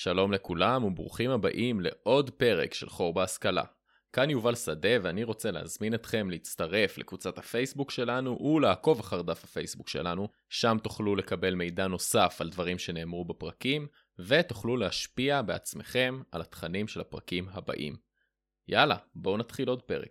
שלום לכולם וברוכים הבאים לעוד פרק של חור בהשכלה. כאן יובל שדה ואני רוצה להזמין אתכם להצטרף לקבוצת הפייסבוק שלנו ולעקוב אחר דף הפייסבוק שלנו, שם תוכלו לקבל מידע נוסף על דברים שנאמרו בפרקים, ותוכלו להשפיע בעצמכם על התכנים של הפרקים הבאים. יאללה, בואו נתחיל עוד פרק.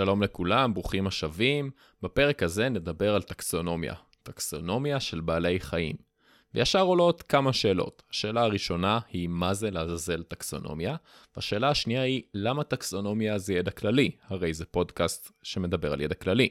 שלום לכולם, ברוכים השבים. בפרק הזה נדבר על טקסונומיה, טקסונומיה של בעלי חיים. וישר עולות כמה שאלות. השאלה הראשונה היא מה זה לעזאזל טקסונומיה, והשאלה השנייה היא למה טקסונומיה זה ידע כללי, הרי זה פודקאסט שמדבר על ידע כללי.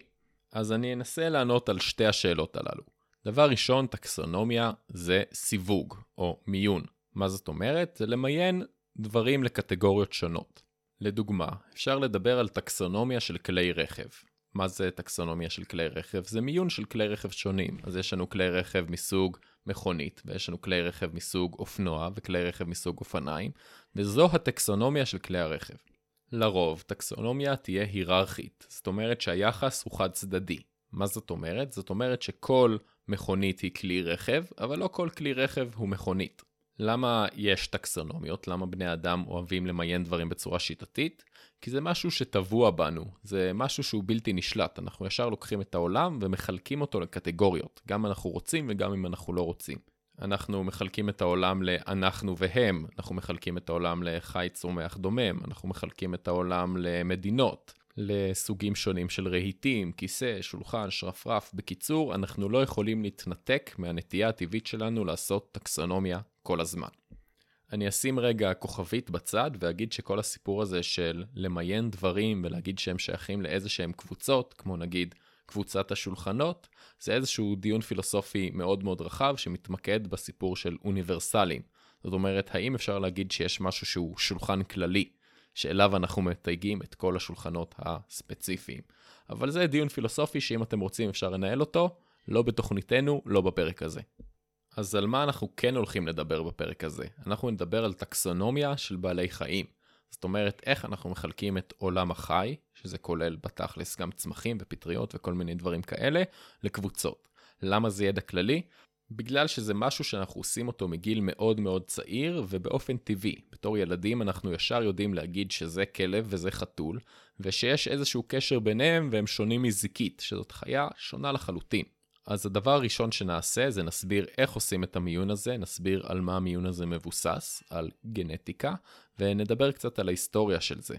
אז אני אנסה לענות על שתי השאלות הללו. דבר ראשון, טקסונומיה זה סיווג, או מיון. מה זאת אומרת? זה למיין דברים לקטגוריות שונות. לדוגמה, אפשר לדבר על טקסונומיה של כלי רכב. מה זה טקסונומיה של כלי רכב? זה מיון של כלי רכב שונים. אז יש לנו כלי רכב מסוג מכונית, ויש לנו כלי רכב מסוג אופנוע וכלי רכב מסוג אופניים, וזו הטקסונומיה של כלי הרכב. לרוב, טקסונומיה תהיה היררכית, זאת אומרת שהיחס הוא חד צדדי. מה זאת אומרת? זאת אומרת שכל מכונית היא כלי רכב, אבל לא כל כלי רכב הוא מכונית. למה יש טקסונומיות? למה בני אדם אוהבים למיין דברים בצורה שיטתית? כי זה משהו שטבוע בנו, זה משהו שהוא בלתי נשלט. אנחנו ישר לוקחים את העולם ומחלקים אותו לקטגוריות, גם אנחנו רוצים וגם אם אנחנו לא רוצים. אנחנו מחלקים את העולם לאנחנו והם, אנחנו מחלקים את העולם לחי צומח דומם, אנחנו מחלקים את העולם למדינות, לסוגים שונים של רהיטים, כיסא, שולחן, שרפרף. בקיצור, אנחנו לא יכולים להתנתק מהנטייה הטבעית שלנו לעשות טקסונומיה כל הזמן. אני אשים רגע כוכבית בצד ואגיד שכל הסיפור הזה של למיין דברים ולהגיד שהם שייכים לאיזה שהם קבוצות, כמו נגיד קבוצת השולחנות, זה איזשהו דיון פילוסופי מאוד מאוד רחב שמתמקד בסיפור של אוניברסלים. זאת אומרת, האם אפשר להגיד שיש משהו שהוא שולחן כללי, שאליו אנחנו מתייגים את כל השולחנות הספציפיים. אבל זה דיון פילוסופי שאם אתם רוצים אפשר לנהל אותו, לא בתוכניתנו, לא בפרק הזה. אז על מה אנחנו כן הולכים לדבר בפרק הזה? אנחנו נדבר על טקסונומיה של בעלי חיים. זאת אומרת, איך אנחנו מחלקים את עולם החי, שזה כולל בתכלס גם צמחים ופטריות וכל מיני דברים כאלה, לקבוצות. למה זה ידע כללי? בגלל שזה משהו שאנחנו עושים אותו מגיל מאוד מאוד צעיר ובאופן טבעי. בתור ילדים אנחנו ישר יודעים להגיד שזה כלב וזה חתול, ושיש איזשהו קשר ביניהם והם שונים מזיקית, שזאת חיה שונה לחלוטין. אז הדבר הראשון שנעשה זה נסביר איך עושים את המיון הזה, נסביר על מה המיון הזה מבוסס, על גנטיקה, ונדבר קצת על ההיסטוריה של זה.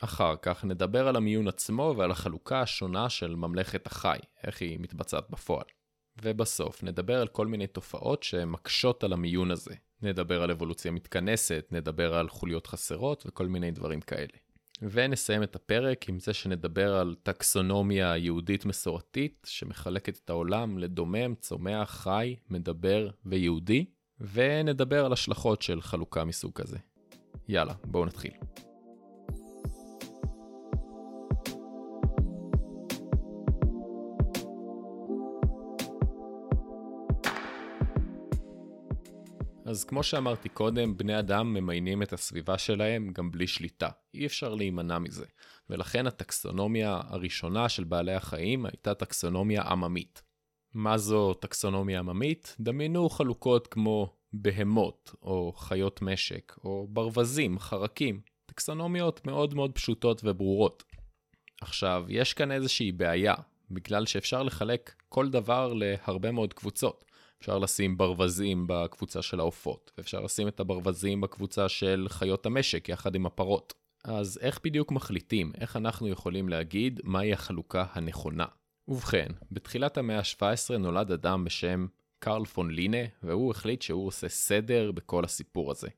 אחר כך נדבר על המיון עצמו ועל החלוקה השונה של ממלכת החי, איך היא מתבצעת בפועל. ובסוף נדבר על כל מיני תופעות שמקשות על המיון הזה. נדבר על אבולוציה מתכנסת, נדבר על חוליות חסרות וכל מיני דברים כאלה. ונסיים את הפרק עם זה שנדבר על טקסונומיה יהודית מסורתית שמחלקת את העולם לדומם, צומח, חי, מדבר ויהודי, ונדבר על השלכות של חלוקה מסוג כזה. יאללה, בואו נתחיל. אז כמו שאמרתי קודם, בני אדם ממיינים את הסביבה שלהם גם בלי שליטה. אי אפשר להימנע מזה. ולכן הטקסונומיה הראשונה של בעלי החיים הייתה טקסונומיה עממית. מה זו טקסונומיה עממית? דמיינו חלוקות כמו בהמות, או חיות משק, או ברווזים, חרקים. טקסונומיות מאוד מאוד פשוטות וברורות. עכשיו, יש כאן איזושהי בעיה, בגלל שאפשר לחלק כל דבר להרבה מאוד קבוצות. אפשר לשים ברווזים בקבוצה של העופות, ואפשר לשים את הברווזים בקבוצה של חיות המשק יחד עם הפרות. אז איך בדיוק מחליטים? איך אנחנו יכולים להגיד מהי החלוקה הנכונה? ובכן, בתחילת המאה ה-17 נולד אדם בשם קרל פון לינה, והוא החליט שהוא עושה סדר בכל הסיפור הזה.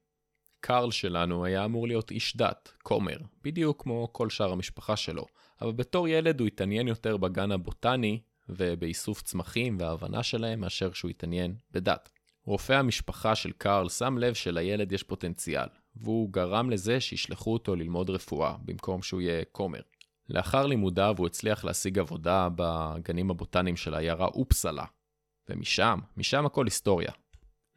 קרל שלנו היה אמור להיות איש דת, כומר, בדיוק כמו כל שאר המשפחה שלו, אבל בתור ילד הוא התעניין יותר בגן הבוטני ובאיסוף צמחים וההבנה שלהם מאשר שהוא התעניין בדת. רופא המשפחה של קארל שם לב שלילד יש פוטנציאל, והוא גרם לזה שישלחו אותו ללמוד רפואה, במקום שהוא יהיה כומר. לאחר לימודיו הוא הצליח להשיג עבודה בגנים הבוטניים של העיירה אופסלה. ומשם, משם הכל היסטוריה.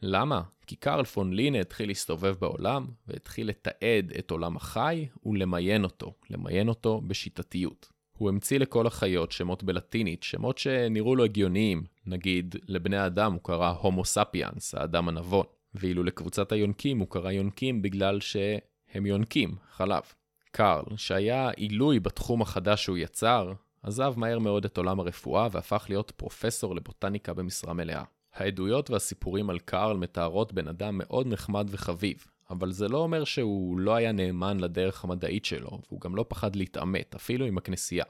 למה? כי קרל פון לינה התחיל להסתובב בעולם, והתחיל לתעד את עולם החי ולמיין אותו, למיין אותו בשיטתיות. הוא המציא לכל החיות שמות בלטינית, שמות שנראו לו הגיוניים, נגיד לבני האדם הוא קרא הומו ספיאנס, האדם הנבון, ואילו לקבוצת היונקים הוא קרא יונקים בגלל שהם יונקים, חלב. קרל, שהיה עילוי בתחום החדש שהוא יצר, עזב מהר מאוד את עולם הרפואה והפך להיות פרופסור לבוטניקה במשרה מלאה. העדויות והסיפורים על קארל מתארות בן אדם מאוד נחמד וחביב, אבל זה לא אומר שהוא לא היה נאמן לדרך המדעית שלו, והוא גם לא פחד להתעמת, אפילו עם הכנסייה.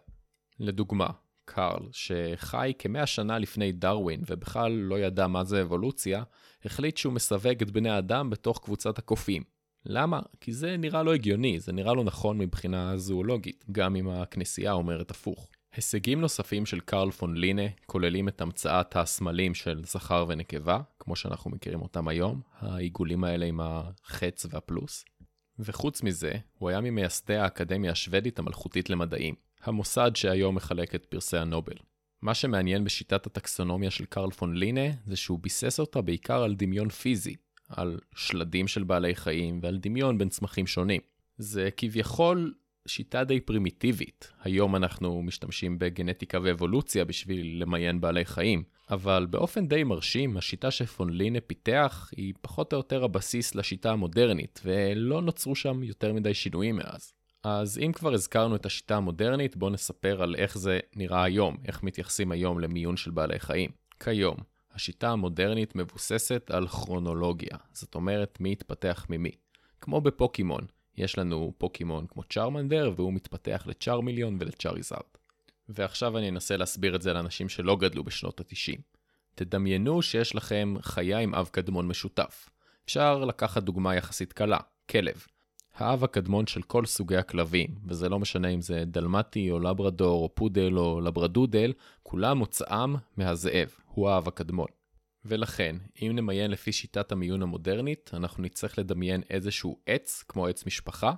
לדוגמה, קארל, שחי כמאה שנה לפני דרווין ובכלל לא ידע מה זה אבולוציה, החליט שהוא מסווג את בני האדם בתוך קבוצת הקופים. למה? כי זה נראה לו הגיוני, זה נראה לו נכון מבחינה זואולוגית, גם אם הכנסייה אומרת הפוך. הישגים נוספים של קרל פון לינה כוללים את המצאת הסמלים של זכר ונקבה, כמו שאנחנו מכירים אותם היום, העיגולים האלה עם החץ והפלוס. וחוץ מזה, הוא היה ממייסדי האקדמיה השוודית המלכותית למדעים, המוסד שהיום מחלק את פרסי הנובל. מה שמעניין בשיטת הטקסונומיה של קרל פון לינה, זה שהוא ביסס אותה בעיקר על דמיון פיזי, על שלדים של בעלי חיים ועל דמיון בין צמחים שונים. זה כביכול שיטה די פרימיטיבית. היום אנחנו משתמשים בגנטיקה ואבולוציה בשביל למיין בעלי חיים, אבל באופן די מרשים, השיטה שפונלינה פיתח היא פחות או יותר הבסיס לשיטה המודרנית, ולא נוצרו שם יותר מדי שינויים מאז. אז אם כבר הזכרנו את השיטה המודרנית, בואו נספר על איך זה נראה היום, איך מתייחסים היום למיון של בעלי חיים. כיום, השיטה המודרנית מבוססת על כרונולוגיה, זאת אומרת מי התפתח ממי. כמו בפוקימון, יש לנו פוקימון כמו צ'רמנדר, והוא מתפתח לצ'רמיליון ולצ'אריזארד. ועכשיו אני אנסה להסביר את זה לאנשים שלא גדלו בשנות ה-90. תדמיינו שיש לכם חיה עם אב קדמון משותף. אפשר לקחת דוגמה יחסית קלה, כלב. האב הקדמון של כל סוגי הכלבים, וזה לא משנה אם זה דלמטי או לברדור או פודל או לברדודל, כולם מוצאם מהזאב, הוא האב הקדמון. ולכן, אם נמיין לפי שיטת המיון המודרנית, אנחנו נצטרך לדמיין איזשהו עץ, כמו עץ משפחה,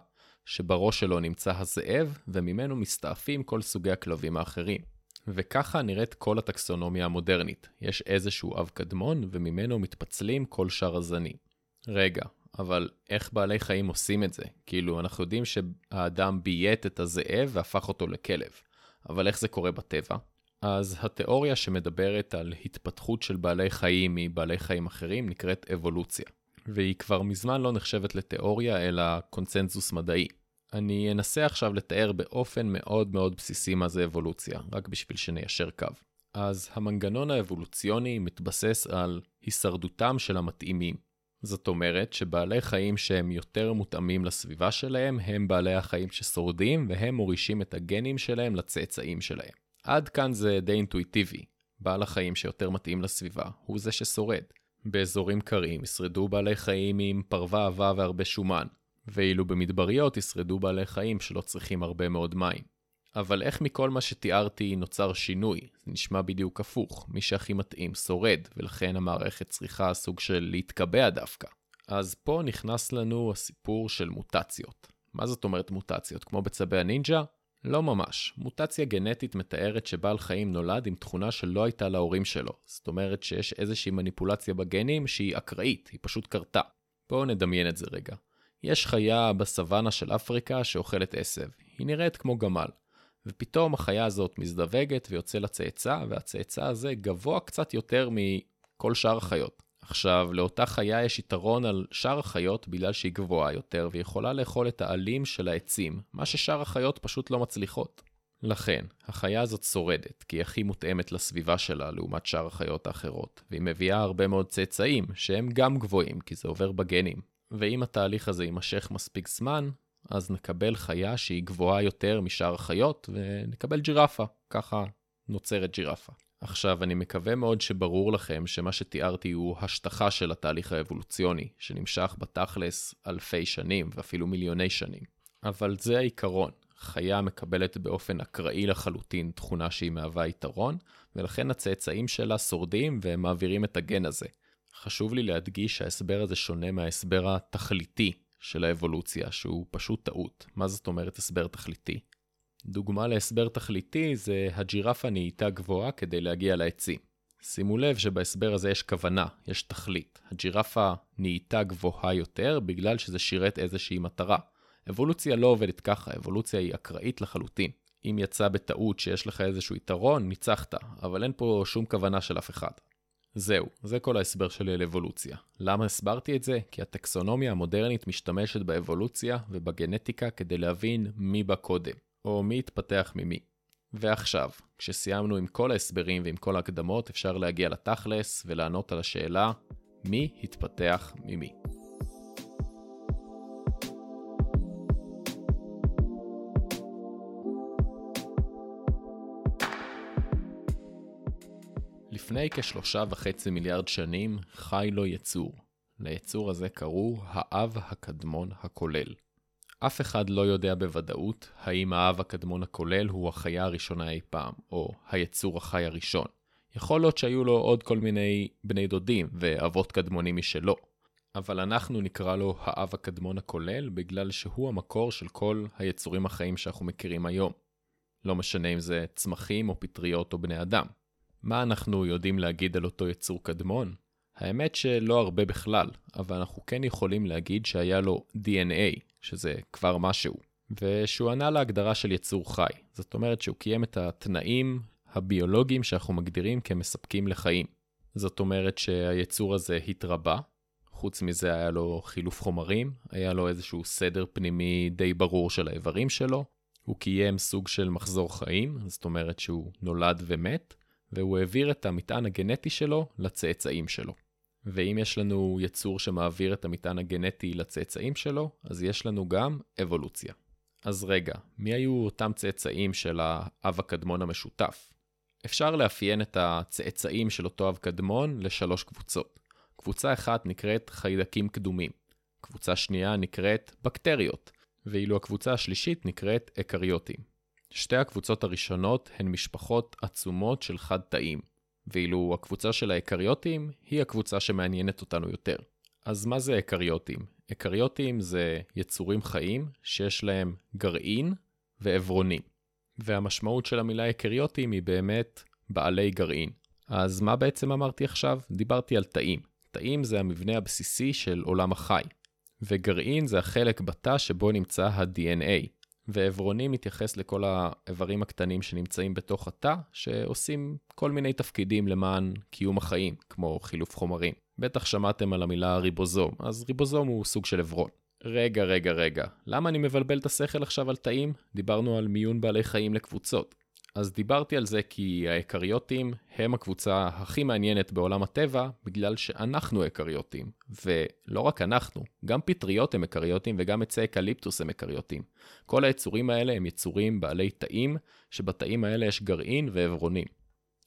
שבראש שלו נמצא הזאב, וממנו מסתעפים כל סוגי הכלבים האחרים. וככה נראית כל הטקסונומיה המודרנית. יש איזשהו אב קדמון, וממנו מתפצלים כל שאר הזנים. רגע, אבל איך בעלי חיים עושים את זה? כאילו, אנחנו יודעים שהאדם ביית את הזאב והפך אותו לכלב. אבל איך זה קורה בטבע? אז התיאוריה שמדברת על התפתחות של בעלי חיים מבעלי חיים אחרים נקראת אבולוציה. והיא כבר מזמן לא נחשבת לתיאוריה, אלא קונצנזוס מדעי. אני אנסה עכשיו לתאר באופן מאוד מאוד בסיסי מה זה אבולוציה, רק בשביל שניישר קו. אז המנגנון האבולוציוני מתבסס על הישרדותם של המתאימים. זאת אומרת שבעלי חיים שהם יותר מותאמים לסביבה שלהם, הם בעלי החיים ששורדים והם מורישים את הגנים שלהם לצאצאים שלהם. עד כאן זה די אינטואיטיבי. בעל החיים שיותר מתאים לסביבה הוא זה ששורד. באזורים קרים ישרדו בעלי חיים עם פרווה עבה והרבה שומן, ואילו במדבריות ישרדו בעלי חיים שלא צריכים הרבה מאוד מים. אבל איך מכל מה שתיארתי נוצר שינוי? זה נשמע בדיוק הפוך, מי שהכי מתאים שורד, ולכן המערכת צריכה סוג של להתקבע דווקא. אז פה נכנס לנו הסיפור של מוטציות. מה זאת אומרת מוטציות? כמו בצבי הנינג'ה? לא ממש. מוטציה גנטית מתארת שבעל חיים נולד עם תכונה שלא הייתה להורים שלו. זאת אומרת שיש איזושהי מניפולציה בגנים שהיא אקראית, היא פשוט קרתה. בואו נדמיין את זה רגע. יש חיה בסוואנה של אפריקה שאוכלת עשב. היא נראית כמו גמל. ופתאום החיה הזאת מזדווגת ויוצא לצאצא, והצאצא הזה גבוה קצת יותר מכל שאר החיות. עכשיו, לאותה חיה יש יתרון על שאר החיות בגלל שהיא גבוהה יותר ויכולה לאכול את העלים של העצים, מה ששאר החיות פשוט לא מצליחות. לכן, החיה הזאת שורדת, כי היא הכי מותאמת לסביבה שלה לעומת שאר החיות האחרות, והיא מביאה הרבה מאוד צאצאים, שהם גם גבוהים, כי זה עובר בגנים. ואם התהליך הזה יימשך מספיק זמן, אז נקבל חיה שהיא גבוהה יותר משאר החיות, ונקבל ג'ירפה. ככה נוצרת ג'ירפה. עכשיו, אני מקווה מאוד שברור לכם שמה שתיארתי הוא השטחה של התהליך האבולוציוני, שנמשך בתכלס אלפי שנים ואפילו מיליוני שנים. אבל זה העיקרון, חיה מקבלת באופן אקראי לחלוטין תכונה שהיא מהווה יתרון, ולכן הצאצאים שלה שורדים והם מעבירים את הגן הזה. חשוב לי להדגיש שההסבר הזה שונה מההסבר התכליתי של האבולוציה, שהוא פשוט טעות. מה זאת אומרת הסבר תכליתי? דוגמה להסבר תכליתי זה הג'ירפה נהייתה גבוהה כדי להגיע לעצים. שימו לב שבהסבר הזה יש כוונה, יש תכלית. הג'ירפה נהייתה גבוהה יותר בגלל שזה שירת איזושהי מטרה. אבולוציה לא עובדת ככה, אבולוציה היא אקראית לחלוטין. אם יצא בטעות שיש לך איזשהו יתרון, ניצחת, אבל אין פה שום כוונה של אף אחד. זהו, זה כל ההסבר שלי על אבולוציה. למה הסברתי את זה? כי הטקסונומיה המודרנית משתמשת באבולוציה ובגנטיקה כדי להבין מי בא קודם, או מי התפתח ממי. ועכשיו, כשסיימנו עם כל ההסברים ועם כל ההקדמות, אפשר להגיע לתכלס ולענות על השאלה מי התפתח ממי. לפני כשלושה וחצי מיליארד שנים חי לו יצור. ליצור הזה קראו האב הקדמון הכולל. אף אחד לא יודע בוודאות האם האב הקדמון הכולל הוא החיה הראשונה אי פעם, או היצור החי הראשון. יכול להיות שהיו לו עוד כל מיני בני דודים ואבות קדמונים משלו. אבל אנחנו נקרא לו האב הקדמון הכולל בגלל שהוא המקור של כל היצורים החיים שאנחנו מכירים היום. לא משנה אם זה צמחים או פטריות או בני אדם. מה אנחנו יודעים להגיד על אותו יצור קדמון? האמת שלא הרבה בכלל, אבל אנחנו כן יכולים להגיד שהיה לו DNA, שזה כבר משהו, ושהוא ענה להגדרה של יצור חי. זאת אומרת שהוא קיים את התנאים הביולוגיים שאנחנו מגדירים כמספקים לחיים. זאת אומרת שהיצור הזה התרבה, חוץ מזה היה לו חילוף חומרים, היה לו איזשהו סדר פנימי די ברור של האיברים שלו, הוא קיים סוג של מחזור חיים, זאת אומרת שהוא נולד ומת, והוא העביר את המטען הגנטי שלו לצאצאים שלו. ואם יש לנו יצור שמעביר את המטען הגנטי לצאצאים שלו, אז יש לנו גם אבולוציה. אז רגע, מי היו אותם צאצאים של האב הקדמון המשותף? אפשר לאפיין את הצאצאים של אותו אב קדמון לשלוש קבוצות. קבוצה אחת נקראת חיידקים קדומים, קבוצה שנייה נקראת בקטריות, ואילו הקבוצה השלישית נקראת אקריוטים. שתי הקבוצות הראשונות הן משפחות עצומות של חד-תאים, ואילו הקבוצה של האקריוטים היא הקבוצה שמעניינת אותנו יותר. אז מה זה אקריוטים? אקריוטים זה יצורים חיים שיש להם גרעין ועברונים. והמשמעות של המילה אקריוטים היא באמת בעלי גרעין. אז מה בעצם אמרתי עכשיו? דיברתי על תאים. תאים זה המבנה הבסיסי של עולם החי. וגרעין זה החלק בתא שבו נמצא ה-DNA. ועברוני מתייחס לכל האיברים הקטנים שנמצאים בתוך התא, שעושים כל מיני תפקידים למען קיום החיים, כמו חילוף חומרים. בטח שמעתם על המילה ריבוזום, אז ריבוזום הוא סוג של עברון. רגע, רגע, רגע, למה אני מבלבל את השכל עכשיו על תאים? דיברנו על מיון בעלי חיים לקבוצות. אז דיברתי על זה כי האקריוטים הם הקבוצה הכי מעניינת בעולם הטבע, בגלל שאנחנו אקריוטים. ולא רק אנחנו, גם פטריות הם אקריוטים וגם עצי אקליפטוס הם אקריוטים. כל היצורים האלה הם יצורים בעלי תאים, שבתאים האלה יש גרעין ואברונים.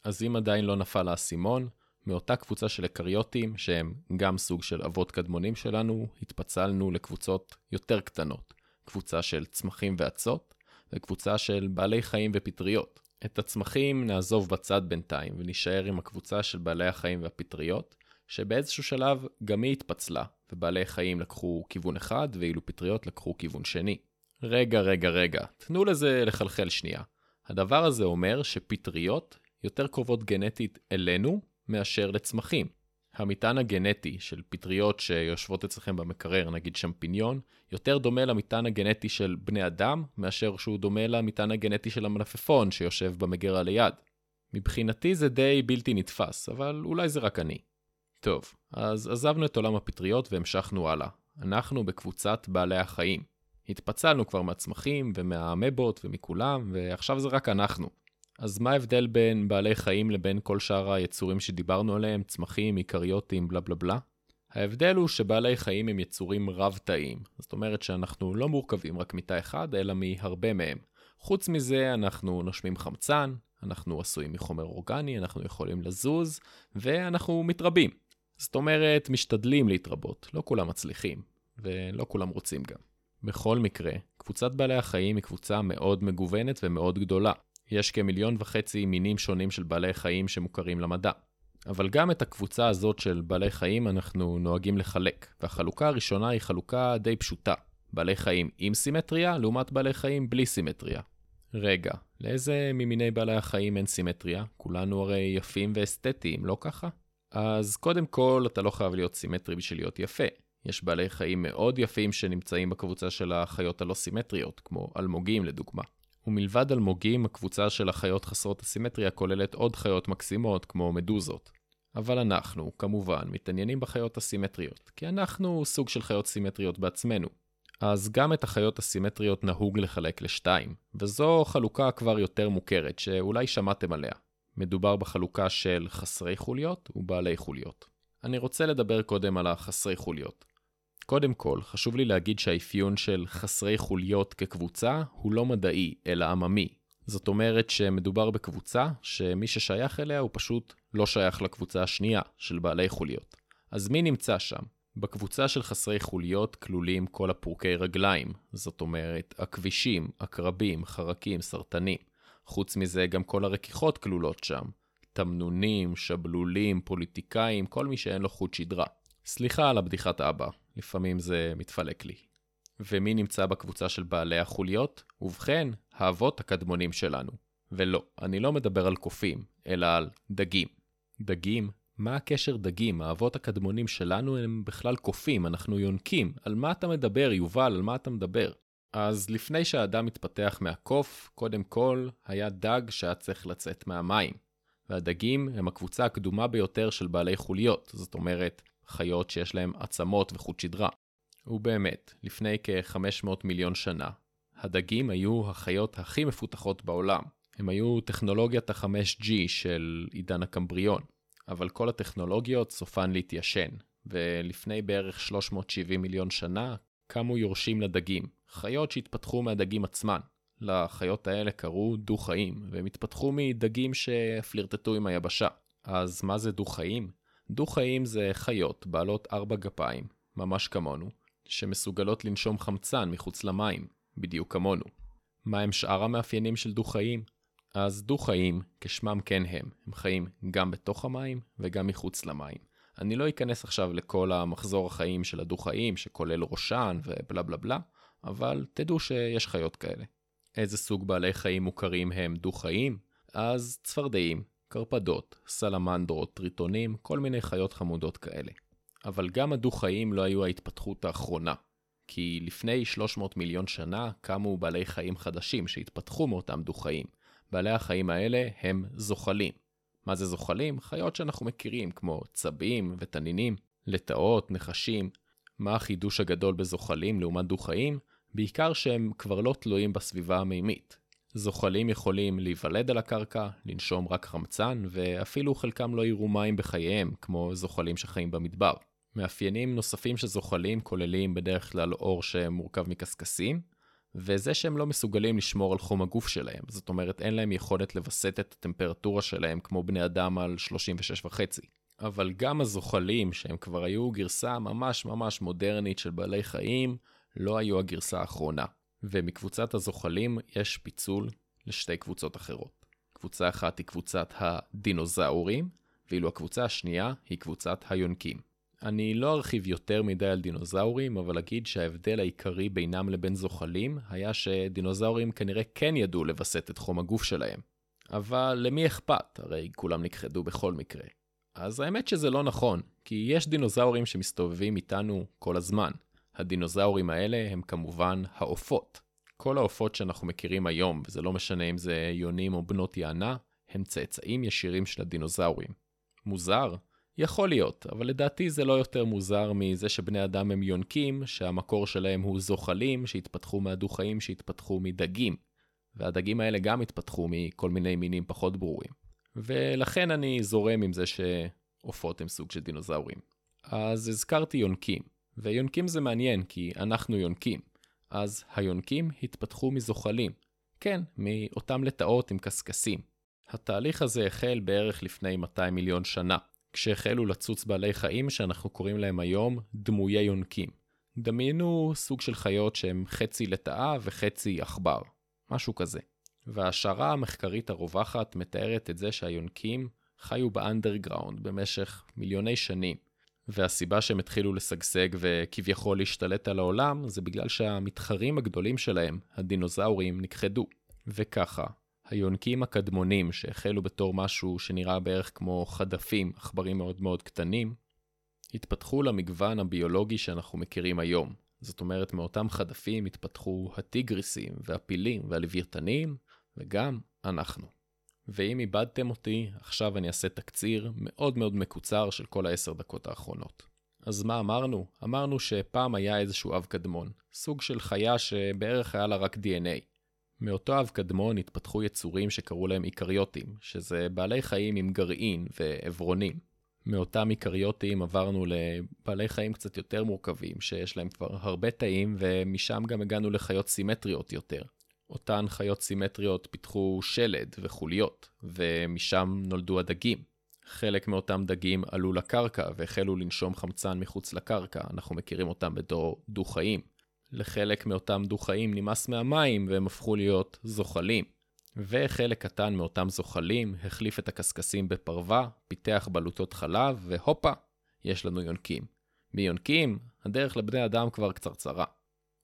אז אם עדיין לא נפל האסימון, מאותה קבוצה של אקריוטים, שהם גם סוג של אבות קדמונים שלנו, התפצלנו לקבוצות יותר קטנות. קבוצה של צמחים ואצות, וקבוצה של בעלי חיים ופטריות. את הצמחים נעזוב בצד בינתיים ונשאר עם הקבוצה של בעלי החיים והפטריות, שבאיזשהו שלב גם היא התפצלה, ובעלי חיים לקחו כיוון אחד ואילו פטריות לקחו כיוון שני. רגע, רגע, רגע, תנו לזה לחלחל שנייה. הדבר הזה אומר שפטריות יותר קרובות גנטית אלינו מאשר לצמחים. המטען הגנטי של פטריות שיושבות אצלכם במקרר, נגיד שמפיניון, יותר דומה למטען הגנטי של בני אדם, מאשר שהוא דומה למטען הגנטי של המלפפון שיושב במגירה ליד. מבחינתי זה די בלתי נתפס, אבל אולי זה רק אני. טוב, אז עזבנו את עולם הפטריות והמשכנו הלאה. אנחנו בקבוצת בעלי החיים. התפצלנו כבר מהצמחים ומהאמבות ומכולם, ועכשיו זה רק אנחנו. אז מה ההבדל בין בעלי חיים לבין כל שאר היצורים שדיברנו עליהם, צמחים, איקריוטים, בלה בלה בלה? ההבדל הוא שבעלי חיים הם יצורים רב-תאיים. זאת אומרת שאנחנו לא מורכבים רק מתא אחד, אלא מהרבה מהם. חוץ מזה, אנחנו נושמים חמצן, אנחנו עשויים מחומר אורגני, אנחנו יכולים לזוז, ואנחנו מתרבים. זאת אומרת, משתדלים להתרבות, לא כולם מצליחים, ולא כולם רוצים גם. בכל מקרה, קבוצת בעלי החיים היא קבוצה מאוד מגוונת ומאוד גדולה. יש כמיליון וחצי מינים שונים של בעלי חיים שמוכרים למדע. אבל גם את הקבוצה הזאת של בעלי חיים אנחנו נוהגים לחלק, והחלוקה הראשונה היא חלוקה די פשוטה. בעלי חיים עם סימטריה לעומת בעלי חיים בלי סימטריה. רגע, לאיזה ממיני בעלי החיים אין סימטריה? כולנו הרי יפים ואסתטיים, לא ככה? אז קודם כל, אתה לא חייב להיות סימטרי בשביל להיות יפה. יש בעלי חיים מאוד יפים שנמצאים בקבוצה של החיות הלא סימטריות, כמו אלמוגים לדוגמה. ומלבד אלמוגים, הקבוצה של החיות חסרות הסימטריה כוללת עוד חיות מקסימות כמו מדוזות. אבל אנחנו, כמובן, מתעניינים בחיות הסימטריות, כי אנחנו סוג של חיות סימטריות בעצמנו. אז גם את החיות הסימטריות נהוג לחלק לשתיים, וזו חלוקה כבר יותר מוכרת, שאולי שמעתם עליה. מדובר בחלוקה של חסרי חוליות ובעלי חוליות. אני רוצה לדבר קודם על החסרי חוליות. קודם כל, חשוב לי להגיד שהאפיון של חסרי חוליות כקבוצה הוא לא מדעי, אלא עממי. זאת אומרת שמדובר בקבוצה שמי ששייך אליה הוא פשוט לא שייך לקבוצה השנייה של בעלי חוליות. אז מי נמצא שם? בקבוצה של חסרי חוליות כלולים כל הפורקי רגליים, זאת אומרת, הכבישים, עקרבים, חרקים, סרטנים. חוץ מזה, גם כל הרכיחות כלולות שם. תמנונים, שבלולים, פוליטיקאים, כל מי שאין לו חוט שדרה. סליחה על הבדיחת אבא, לפעמים זה מתפלק לי. ומי נמצא בקבוצה של בעלי החוליות? ובכן, האבות הקדמונים שלנו. ולא, אני לא מדבר על קופים, אלא על דגים. דגים? מה הקשר דגים? האבות הקדמונים שלנו הם בכלל קופים, אנחנו יונקים. על מה אתה מדבר, יובל? על מה אתה מדבר? אז לפני שהאדם התפתח מהקוף, קודם כל היה דג שהיה צריך לצאת מהמים. והדגים הם הקבוצה הקדומה ביותר של בעלי חוליות, זאת אומרת, חיות שיש להם עצמות וחוט שדרה. ובאמת, לפני כ-500 מיליון שנה, הדגים היו החיות הכי מפותחות בעולם. הם היו טכנולוגיית ה-5G של עידן הקמבריון, אבל כל הטכנולוגיות סופן להתיישן, ולפני בערך 370 מיליון שנה קמו יורשים לדגים, חיות שהתפתחו מהדגים עצמן. לחיות האלה קראו דו-חיים, והם התפתחו מדגים שפלירטטו עם היבשה. אז מה זה דו-חיים? דו-חיים זה חיות בעלות ארבע גפיים, ממש כמונו, שמסוגלות לנשום חמצן מחוץ למים, בדיוק כמונו. מה הם שאר המאפיינים של דו-חיים? אז דו-חיים, כשמם כן הם, הם חיים גם בתוך המים וגם מחוץ למים. אני לא אכנס עכשיו לכל המחזור החיים של הדו-חיים, שכולל ראשן ובלה בלה בלה, אבל תדעו שיש חיות כאלה. איזה סוג בעלי חיים מוכרים הם דו-חיים? אז צפרדעים, קרפדות, סלמנדרות, טריטונים, כל מיני חיות חמודות כאלה. אבל גם הדו-חיים לא היו ההתפתחות האחרונה. כי לפני 300 מיליון שנה קמו בעלי חיים חדשים שהתפתחו מאותם דו-חיים. בעלי החיים האלה הם זוחלים. מה זה זוחלים? חיות שאנחנו מכירים, כמו צבים ותנינים, לטאות, נחשים. מה החידוש הגדול בזוחלים לעומת דו-חיים? בעיקר שהם כבר לא תלויים בסביבה המימית. זוחלים יכולים להיוולד על הקרקע, לנשום רק חמצן, ואפילו חלקם לא יראו מים בחייהם, כמו זוחלים שחיים במדבר. מאפיינים נוספים של זוחלים כוללים בדרך כלל אור שמורכב מקשקשים, וזה שהם לא מסוגלים לשמור על חום הגוף שלהם, זאת אומרת אין להם יכולת לווסת את הטמפרטורה שלהם כמו בני אדם על 36.5. אבל גם הזוחלים, שהם כבר היו גרסה ממש ממש מודרנית של בעלי חיים, לא היו הגרסה האחרונה. ומקבוצת הזוחלים יש פיצול לשתי קבוצות אחרות. קבוצה אחת היא קבוצת הדינוזאורים, ואילו הקבוצה השנייה היא קבוצת היונקים. אני לא ארחיב יותר מדי על דינוזאורים, אבל אגיד שההבדל העיקרי בינם לבין זוחלים היה שדינוזאורים כנראה כן ידעו לווסת את חום הגוף שלהם. אבל למי אכפת? הרי כולם נכחדו בכל מקרה. אז האמת שזה לא נכון, כי יש דינוזאורים שמסתובבים איתנו כל הזמן. הדינוזאורים האלה הם כמובן העופות. כל העופות שאנחנו מכירים היום, וזה לא משנה אם זה יונים או בנות יענה, הם צאצאים ישירים של הדינוזאורים. מוזר? יכול להיות, אבל לדעתי זה לא יותר מוזר מזה שבני אדם הם יונקים, שהמקור שלהם הוא זוחלים, שהתפתחו מהדו-חיים שהתפתחו מדגים. והדגים האלה גם התפתחו מכל מיני מינים פחות ברורים. ולכן אני זורם עם זה שעופות הם סוג של דינוזאורים. אז הזכרתי יונקים. ויונקים זה מעניין, כי אנחנו יונקים. אז היונקים התפתחו מזוחלים. כן, מאותם לטאות עם קשקשים. התהליך הזה החל בערך לפני 200 מיליון שנה, כשהחלו לצוץ בעלי חיים שאנחנו קוראים להם היום דמויי יונקים. דמיינו סוג של חיות שהם חצי לטאה וחצי עכבר, משהו כזה. וההשערה המחקרית הרווחת מתארת את זה שהיונקים חיו באנדרגראונד במשך מיליוני שנים. והסיבה שהם התחילו לשגשג וכביכול להשתלט על העולם, זה בגלל שהמתחרים הגדולים שלהם, הדינוזאורים, נכחדו. וככה, היונקים הקדמונים שהחלו בתור משהו שנראה בערך כמו חדפים, עכברים מאוד מאוד קטנים, התפתחו למגוון הביולוגי שאנחנו מכירים היום. זאת אומרת, מאותם חדפים התפתחו הטיגריסים והפילים והלוויתנים, וגם אנחנו. ואם איבדתם אותי, עכשיו אני אעשה תקציר מאוד מאוד מקוצר של כל העשר דקות האחרונות. אז מה אמרנו? אמרנו שפעם היה איזשהו אב קדמון, סוג של חיה שבערך היה לה רק DNA. מאותו אב קדמון התפתחו יצורים שקראו להם איקריוטים, שזה בעלי חיים עם גרעין ועברונים. מאותם איקריוטים עברנו לבעלי חיים קצת יותר מורכבים, שיש להם כבר הרבה תאים, ומשם גם הגענו לחיות סימטריות יותר. אותן חיות סימטריות פיתחו שלד וחוליות, ומשם נולדו הדגים. חלק מאותם דגים עלו לקרקע והחלו לנשום חמצן מחוץ לקרקע, אנחנו מכירים אותם בתור דו-חיים. לחלק מאותם דו-חיים נמאס מהמים והם הפכו להיות זוחלים. וחלק קטן מאותם זוחלים החליף את הקשקשים בפרווה, פיתח בלוטות חלב, והופה, יש לנו יונקים. מיונקים, הדרך לבני אדם כבר קצרצרה.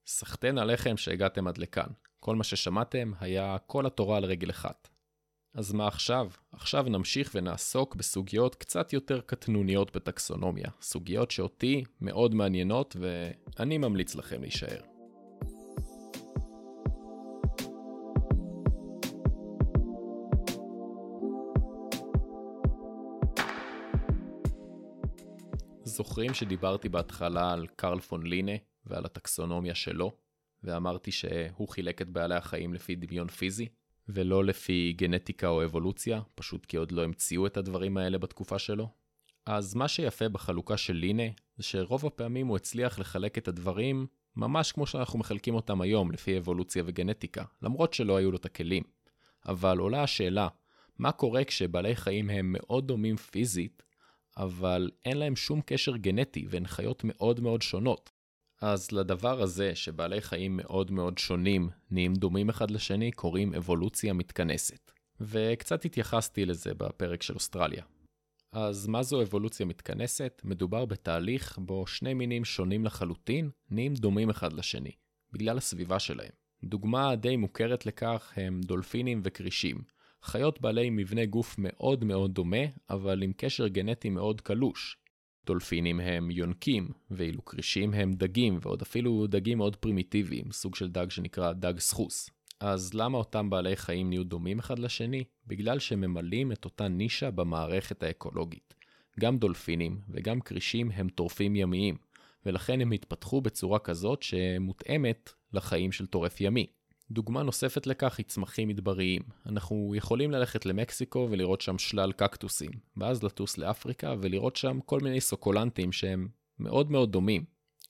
סחטיין עליכם שהגעתם עד לכאן. כל מה ששמעתם היה כל התורה על רגל אחת. אז מה עכשיו? עכשיו נמשיך ונעסוק בסוגיות קצת יותר קטנוניות בטקסונומיה. סוגיות שאותי מאוד מעניינות ואני ממליץ לכם להישאר. זוכרים שדיברתי בהתחלה על קרל פון לינה ועל הטקסונומיה שלו, ואמרתי שהוא חילק את בעלי החיים לפי דמיון פיזי, ולא לפי גנטיקה או אבולוציה, פשוט כי עוד לא המציאו את הדברים האלה בתקופה שלו? אז מה שיפה בחלוקה של לינה, זה שרוב הפעמים הוא הצליח לחלק את הדברים ממש כמו שאנחנו מחלקים אותם היום, לפי אבולוציה וגנטיקה, למרות שלא היו לו את הכלים. אבל עולה השאלה, מה קורה כשבעלי חיים הם מאוד דומים פיזית, אבל אין להם שום קשר גנטי והן חיות מאוד מאוד שונות? אז לדבר הזה, שבעלי חיים מאוד מאוד שונים נהיים דומים אחד לשני, קוראים אבולוציה מתכנסת. וקצת התייחסתי לזה בפרק של אוסטרליה. אז מה זו אבולוציה מתכנסת? מדובר בתהליך בו שני מינים שונים לחלוטין נהיים דומים אחד לשני, בגלל הסביבה שלהם. דוגמה די מוכרת לכך הם דולפינים וכרישים, חיות בעלי מבנה גוף מאוד מאוד דומה, אבל עם קשר גנטי מאוד קלוש, דולפינים הם יונקים, ואילו כרישים הם דגים, ועוד אפילו דגים מאוד פרימיטיביים, סוג של דג שנקרא דג סחוס. אז למה אותם בעלי חיים נהיו דומים אחד לשני? בגלל שהם ממלאים את אותה נישה במערכת האקולוגית. גם דולפינים וגם כרישים הם טורפים ימיים, ולכן הם התפתחו בצורה כזאת שמותאמת לחיים של טורף ימי. דוגמה נוספת לכך היא צמחים מדבריים. אנחנו יכולים ללכת למקסיקו ולראות שם שלל קקטוסים, ואז לטוס לאפריקה ולראות שם כל מיני סוקולנטים שהם מאוד מאוד דומים.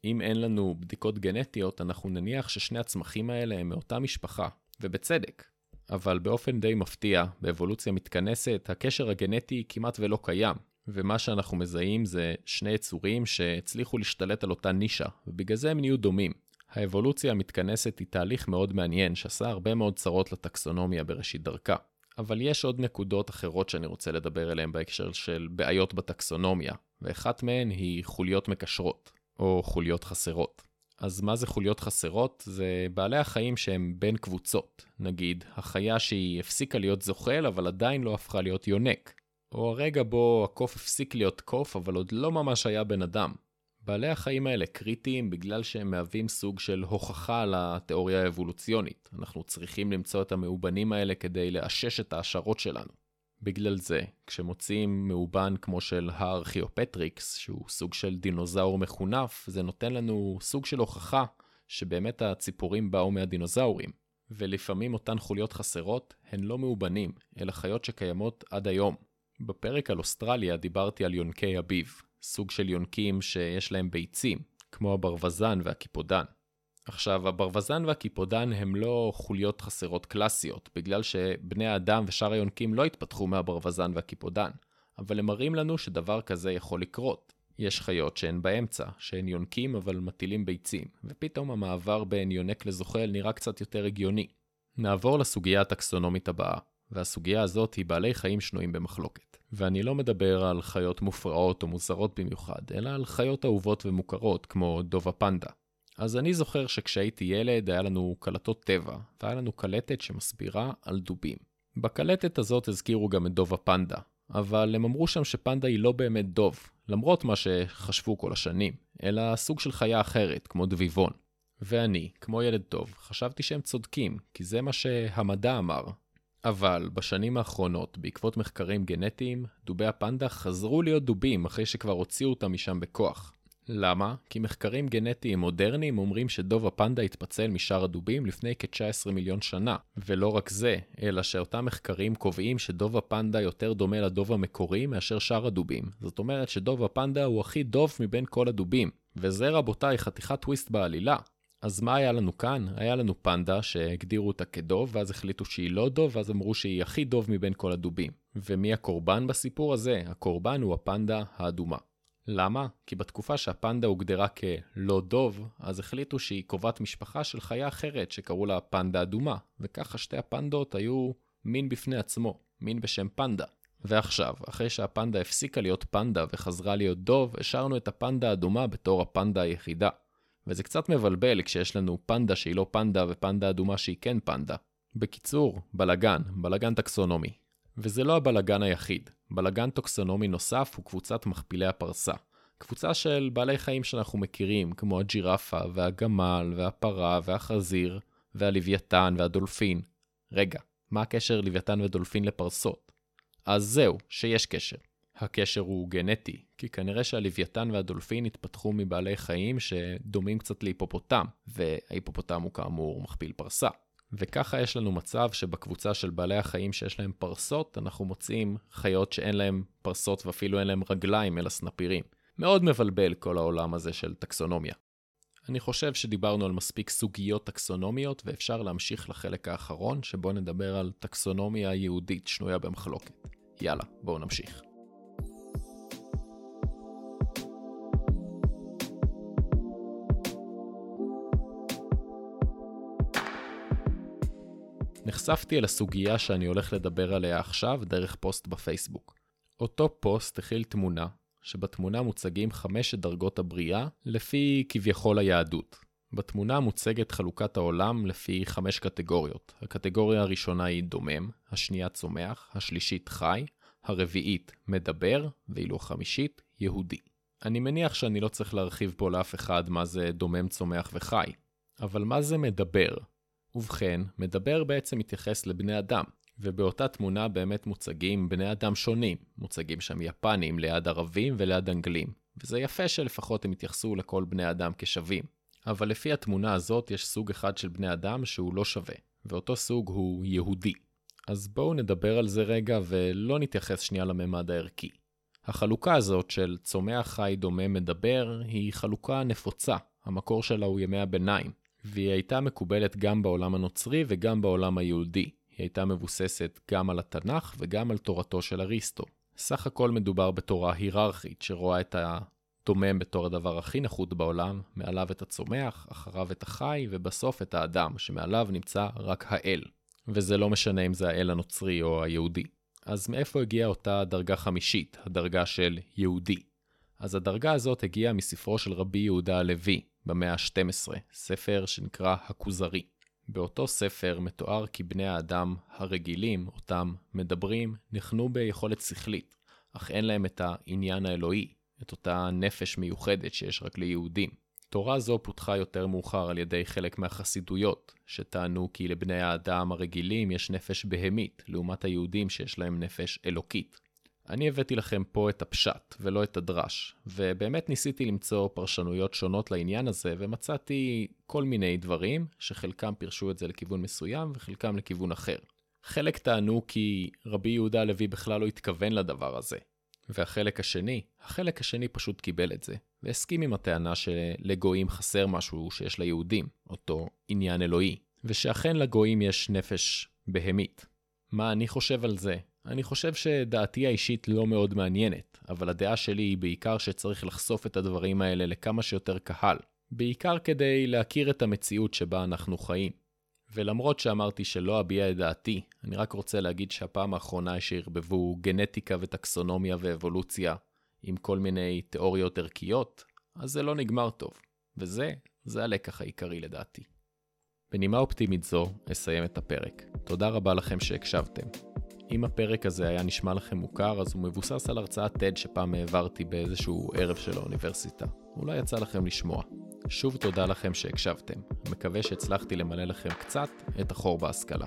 אם אין לנו בדיקות גנטיות, אנחנו נניח ששני הצמחים האלה הם מאותה משפחה, ובצדק. אבל באופן די מפתיע, באבולוציה מתכנסת, הקשר הגנטי כמעט ולא קיים, ומה שאנחנו מזהים זה שני יצורים שהצליחו להשתלט על אותה נישה, ובגלל זה הם נהיו דומים. האבולוציה המתכנסת היא תהליך מאוד מעניין שעשה הרבה מאוד צרות לטקסונומיה בראשית דרכה. אבל יש עוד נקודות אחרות שאני רוצה לדבר עליהן בהקשר של בעיות בטקסונומיה, ואחת מהן היא חוליות מקשרות, או חוליות חסרות. אז מה זה חוליות חסרות? זה בעלי החיים שהם בין קבוצות. נגיד, החיה שהיא הפסיקה להיות זוחל אבל עדיין לא הפכה להיות יונק. או הרגע בו הקוף הפסיק להיות קוף אבל עוד לא ממש היה בן אדם. בעלי החיים האלה קריטיים בגלל שהם מהווים סוג של הוכחה לתיאוריה האבולוציונית. אנחנו צריכים למצוא את המאובנים האלה כדי לאשש את ההשערות שלנו. בגלל זה, כשמוצאים מאובן כמו של הארכיאופטריקס, שהוא סוג של דינוזאור מחונף, זה נותן לנו סוג של הוכחה שבאמת הציפורים באו מהדינוזאורים. ולפעמים אותן חוליות חסרות הן לא מאובנים, אלא חיות שקיימות עד היום. בפרק על אוסטרליה דיברתי על יונקי אביב, סוג של יונקים שיש להם ביצים, כמו הברווזן והקיפודן. עכשיו, הברווזן והקיפודן הם לא חוליות חסרות קלאסיות, בגלל שבני האדם ושאר היונקים לא התפתחו מהברווזן והקיפודן, אבל הם מראים לנו שדבר כזה יכול לקרות. יש חיות שהן באמצע, שהן יונקים אבל מטילים ביצים, ופתאום המעבר בין יונק לזוחל נראה קצת יותר הגיוני. נעבור לסוגיה הטקסונומית הבאה, והסוגיה הזאת היא בעלי חיים שנויים במחלוקת. ואני לא מדבר על חיות מופרעות או מוזרות במיוחד, אלא על חיות אהובות ומוכרות כמו דוב הפנדה. אז אני זוכר שכשהייתי ילד היה לנו קלטות טבע, והיה לנו קלטת שמסבירה על דובים. בקלטת הזאת הזכירו גם את דוב הפנדה, אבל הם אמרו שם שפנדה היא לא באמת דוב, למרות מה שחשבו כל השנים, אלא סוג של חיה אחרת, כמו דביבון. ואני, כמו ילד טוב, חשבתי שהם צודקים, כי זה מה שהמדע אמר. אבל בשנים האחרונות, בעקבות מחקרים גנטיים, דובי הפנדה חזרו להיות דובים אחרי שכבר הוציאו אותם משם בכוח. למה? כי מחקרים גנטיים מודרניים אומרים שדוב הפנדה התפצל משאר הדובים לפני כ-19 מיליון שנה. ולא רק זה, אלא שאותם מחקרים קובעים שדוב הפנדה יותר דומה לדוב המקורי מאשר שאר הדובים. זאת אומרת שדוב הפנדה הוא הכי דוב מבין כל הדובים. וזה רבותיי חתיכת טוויסט בעלילה. אז מה היה לנו כאן? היה לנו פנדה שהגדירו אותה כדוב, ואז החליטו שהיא לא דוב, ואז אמרו שהיא הכי דוב מבין כל הדובים. ומי הקורבן בסיפור הזה? הקורבן הוא הפנדה האדומה. למה? כי בתקופה שהפנדה הוגדרה כלא דוב, אז החליטו שהיא קרובת משפחה של חיה אחרת שקראו לה פנדה אדומה, וככה שתי הפנדות היו מין בפני עצמו, מין בשם פנדה. ועכשיו, אחרי שהפנדה הפסיקה להיות פנדה וחזרה להיות דוב, השארנו את הפנדה האדומה בתור הפנדה היחידה. וזה קצת מבלבל כשיש לנו פנדה שהיא לא פנדה ופנדה אדומה שהיא כן פנדה. בקיצור, בלגן, בלגן טקסונומי. וזה לא הבלגן היחיד. בלגן טקסונומי נוסף הוא קבוצת מכפילי הפרסה. קבוצה של בעלי חיים שאנחנו מכירים, כמו הג'ירפה והגמל והפרה והחזיר והלוויתן והדולפין. רגע, מה הקשר לוויתן ודולפין לפרסות? אז זהו, שיש קשר. הקשר הוא גנטי, כי כנראה שהלוויתן והדולפין התפתחו מבעלי חיים שדומים קצת להיפופוטם, וההיפופוטם הוא כאמור מכפיל פרסה. וככה יש לנו מצב שבקבוצה של בעלי החיים שיש להם פרסות, אנחנו מוצאים חיות שאין להם פרסות ואפילו אין להם רגליים אלא סנפירים. מאוד מבלבל כל העולם הזה של טקסונומיה. אני חושב שדיברנו על מספיק סוגיות טקסונומיות ואפשר להמשיך לחלק האחרון שבו נדבר על טקסונומיה יהודית שנויה במחלוקת. יאללה, בואו נמשיך. נחשפתי אל הסוגיה שאני הולך לדבר עליה עכשיו דרך פוסט בפייסבוק. אותו פוסט הכיל תמונה, שבתמונה מוצגים חמשת דרגות הבריאה לפי כביכול היהדות. בתמונה מוצגת חלוקת העולם לפי חמש קטגוריות. הקטגוריה הראשונה היא דומם, השנייה צומח, השלישית חי, הרביעית מדבר, ואילו החמישית יהודי. אני מניח שאני לא צריך להרחיב פה לאף אחד מה זה דומם, צומח וחי. אבל מה זה מדבר? ובכן, מדבר בעצם מתייחס לבני אדם, ובאותה תמונה באמת מוצגים בני אדם שונים. מוצגים שם יפנים ליד ערבים וליד אנגלים, וזה יפה שלפחות הם יתייחסו לכל בני אדם כשווים. אבל לפי התמונה הזאת יש סוג אחד של בני אדם שהוא לא שווה, ואותו סוג הוא יהודי. אז בואו נדבר על זה רגע ולא נתייחס שנייה לממד הערכי. החלוקה הזאת של צומח חי דומה מדבר היא חלוקה נפוצה, המקור שלה הוא ימי הביניים, והיא הייתה מקובלת גם בעולם הנוצרי וגם בעולם היהודי. היא הייתה מבוססת גם על התנ"ך וגם על תורתו של אריסטו. סך הכל מדובר בתורה היררכית, שרואה את הדומם בתור הדבר הכי נחות בעולם, מעליו את הצומח, אחריו את החי, ובסוף את האדם, שמעליו נמצא רק האל. וזה לא משנה אם זה האל הנוצרי או היהודי. אז מאיפה הגיעה אותה דרגה חמישית, הדרגה של יהודי? אז הדרגה הזאת הגיעה מספרו של רבי יהודה הלוי, במאה ה-12, ספר שנקרא הכוזרי. באותו ספר מתואר כי בני האדם הרגילים, אותם מדברים, נחנו ביכולת שכלית, אך אין להם את העניין האלוהי, את אותה נפש מיוחדת שיש רק ליהודים. תורה זו פותחה יותר מאוחר על ידי חלק מהחסידויות, שטענו כי לבני האדם הרגילים יש נפש בהמית, לעומת היהודים שיש להם נפש אלוקית. אני הבאתי לכם פה את הפשט ולא את הדרש, ובאמת ניסיתי למצוא פרשנויות שונות לעניין הזה, ומצאתי כל מיני דברים, שחלקם פירשו את זה לכיוון מסוים וחלקם לכיוון אחר. חלק טענו כי רבי יהודה הלוי בכלל לא התכוון לדבר הזה. והחלק השני, החלק השני פשוט קיבל את זה, והסכים עם הטענה שלגויים חסר משהו שיש ליהודים, אותו עניין אלוהי, ושאכן לגויים יש נפש בהמית. מה אני חושב על זה? אני חושב שדעתי האישית לא מאוד מעניינת, אבל הדעה שלי היא בעיקר שצריך לחשוף את הדברים האלה לכמה שיותר קהל. בעיקר כדי להכיר את המציאות שבה אנחנו חיים. ולמרות שאמרתי שלא אביע את דעתי, אני רק רוצה להגיד שהפעם האחרונה שערבבו גנטיקה וטקסונומיה ואבולוציה עם כל מיני תיאוריות ערכיות, אז זה לא נגמר טוב. וזה, זה הלקח העיקרי לדעתי. בנימה אופטימית זו, אסיים את הפרק. תודה רבה לכם שהקשבתם. אם הפרק הזה היה נשמע לכם מוכר, אז הוא מבוסס על הרצאת TED שפעם העברתי באיזשהו ערב של האוניברסיטה. אולי יצא לכם לשמוע. שוב תודה לכם שהקשבתם. מקווה שהצלחתי למלא לכם קצת את החור בהשכלה.